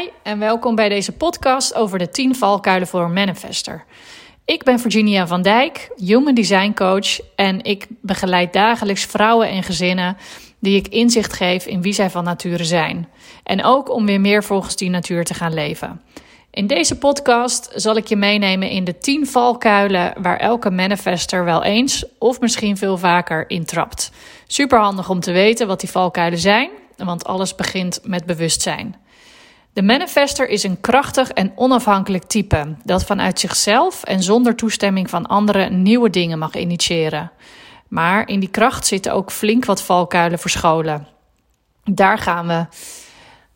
Hi en welkom bij deze podcast over de 10 valkuilen voor een manifester. Ik ben Virginia van Dijk, Human Design Coach en ik begeleid dagelijks vrouwen en gezinnen die ik inzicht geef in wie zij van nature zijn. En ook om weer meer volgens die natuur te gaan leven. In deze podcast zal ik je meenemen in de 10 valkuilen waar elke manifester wel eens of misschien veel vaker in trapt. Super handig om te weten wat die valkuilen zijn, want alles begint met bewustzijn. De manifester is een krachtig en onafhankelijk type dat vanuit zichzelf en zonder toestemming van anderen nieuwe dingen mag initiëren. Maar in die kracht zitten ook flink wat valkuilen verscholen. Daar gaan we.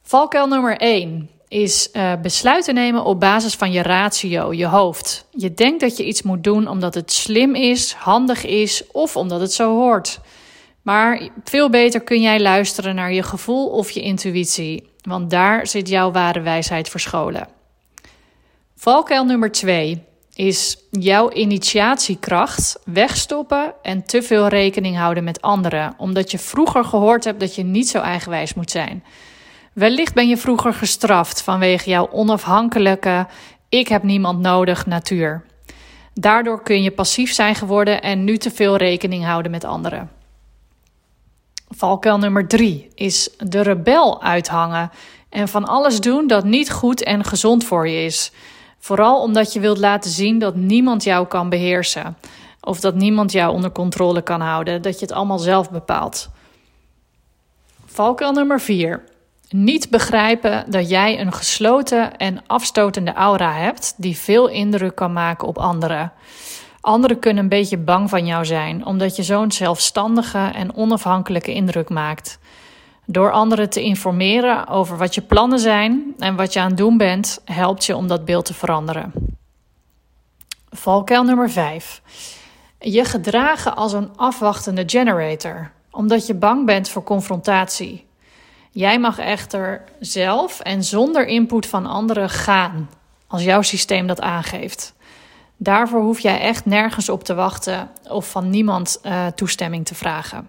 Valkuil nummer 1 is uh, besluiten nemen op basis van je ratio, je hoofd. Je denkt dat je iets moet doen omdat het slim is, handig is of omdat het zo hoort. Maar veel beter kun jij luisteren naar je gevoel of je intuïtie, want daar zit jouw ware wijsheid verscholen. Valkuil nummer 2 is jouw initiatiekracht wegstoppen en te veel rekening houden met anderen, omdat je vroeger gehoord hebt dat je niet zo eigenwijs moet zijn. Wellicht ben je vroeger gestraft vanwege jouw onafhankelijke, ik heb niemand nodig natuur. Daardoor kun je passief zijn geworden en nu te veel rekening houden met anderen. Valkuil nummer drie is de rebel uithangen en van alles doen dat niet goed en gezond voor je is. Vooral omdat je wilt laten zien dat niemand jou kan beheersen of dat niemand jou onder controle kan houden, dat je het allemaal zelf bepaalt. Valkuil nummer 4. Niet begrijpen dat jij een gesloten en afstotende aura hebt die veel indruk kan maken op anderen. Anderen kunnen een beetje bang van jou zijn, omdat je zo'n zelfstandige en onafhankelijke indruk maakt. Door anderen te informeren over wat je plannen zijn en wat je aan het doen bent, helpt je om dat beeld te veranderen. Valkuil nummer 5. Je gedragen als een afwachtende generator, omdat je bang bent voor confrontatie. Jij mag echter zelf en zonder input van anderen gaan, als jouw systeem dat aangeeft. Daarvoor hoef jij echt nergens op te wachten of van niemand uh, toestemming te vragen.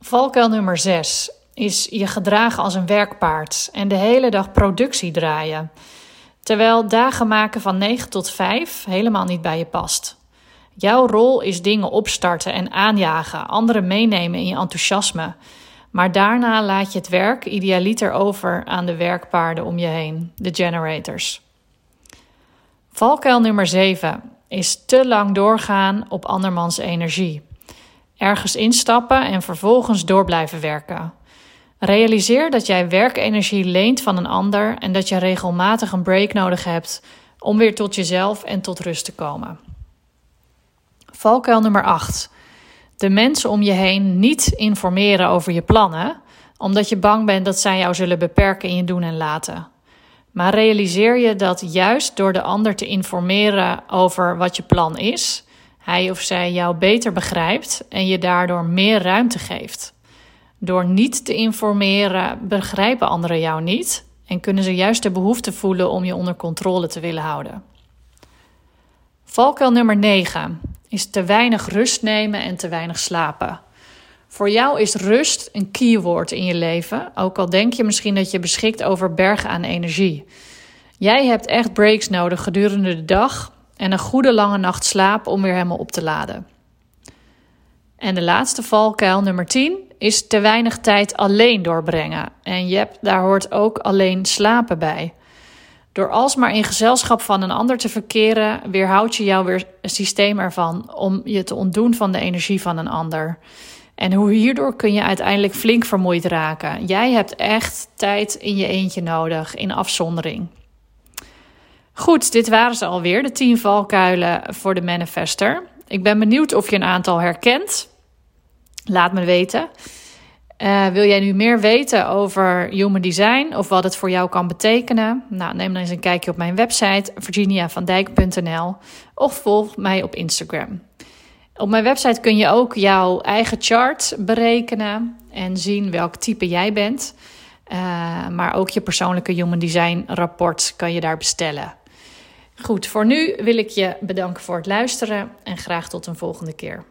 Valkuil nummer 6 is je gedragen als een werkpaard en de hele dag productie draaien. Terwijl dagen maken van 9 tot 5 helemaal niet bij je past. Jouw rol is dingen opstarten en aanjagen, anderen meenemen in je enthousiasme. Maar daarna laat je het werk idealiter over aan de werkpaarden om je heen, de generators. Valkuil nummer 7 is te lang doorgaan op andermans energie. Ergens instappen en vervolgens door blijven werken. Realiseer dat jij werkenergie leent van een ander en dat je regelmatig een break nodig hebt om weer tot jezelf en tot rust te komen. Valkuil nummer 8. De mensen om je heen niet informeren over je plannen, omdat je bang bent dat zij jou zullen beperken in je doen en laten. Maar realiseer je dat juist door de ander te informeren over wat je plan is, hij of zij jou beter begrijpt en je daardoor meer ruimte geeft. Door niet te informeren begrijpen anderen jou niet en kunnen ze juist de behoefte voelen om je onder controle te willen houden. Valkuil nummer 9 is te weinig rust nemen en te weinig slapen. Voor jou is rust een keyword in je leven, ook al denk je misschien dat je beschikt over bergen aan energie. Jij hebt echt breaks nodig gedurende de dag en een goede lange nacht slaap om weer helemaal op te laden. En de laatste valkuil, nummer 10, is te weinig tijd alleen doorbrengen. En je daar hoort ook alleen slapen bij. Door alsmaar in gezelschap van een ander te verkeren, weerhoudt je jouw weer systeem ervan om je te ontdoen van de energie van een ander. En hoe hierdoor kun je uiteindelijk flink vermoeid raken. Jij hebt echt tijd in je eentje nodig, in afzondering. Goed, dit waren ze alweer, de 10 valkuilen voor de manifester. Ik ben benieuwd of je een aantal herkent. Laat me weten. Uh, wil jij nu meer weten over human design of wat het voor jou kan betekenen? Nou, neem dan eens een kijkje op mijn website virginiavandijk.nl of volg mij op Instagram. Op mijn website kun je ook jouw eigen chart berekenen en zien welk type jij bent. Uh, maar ook je persoonlijke human design rapport kan je daar bestellen. Goed, voor nu wil ik je bedanken voor het luisteren en graag tot een volgende keer.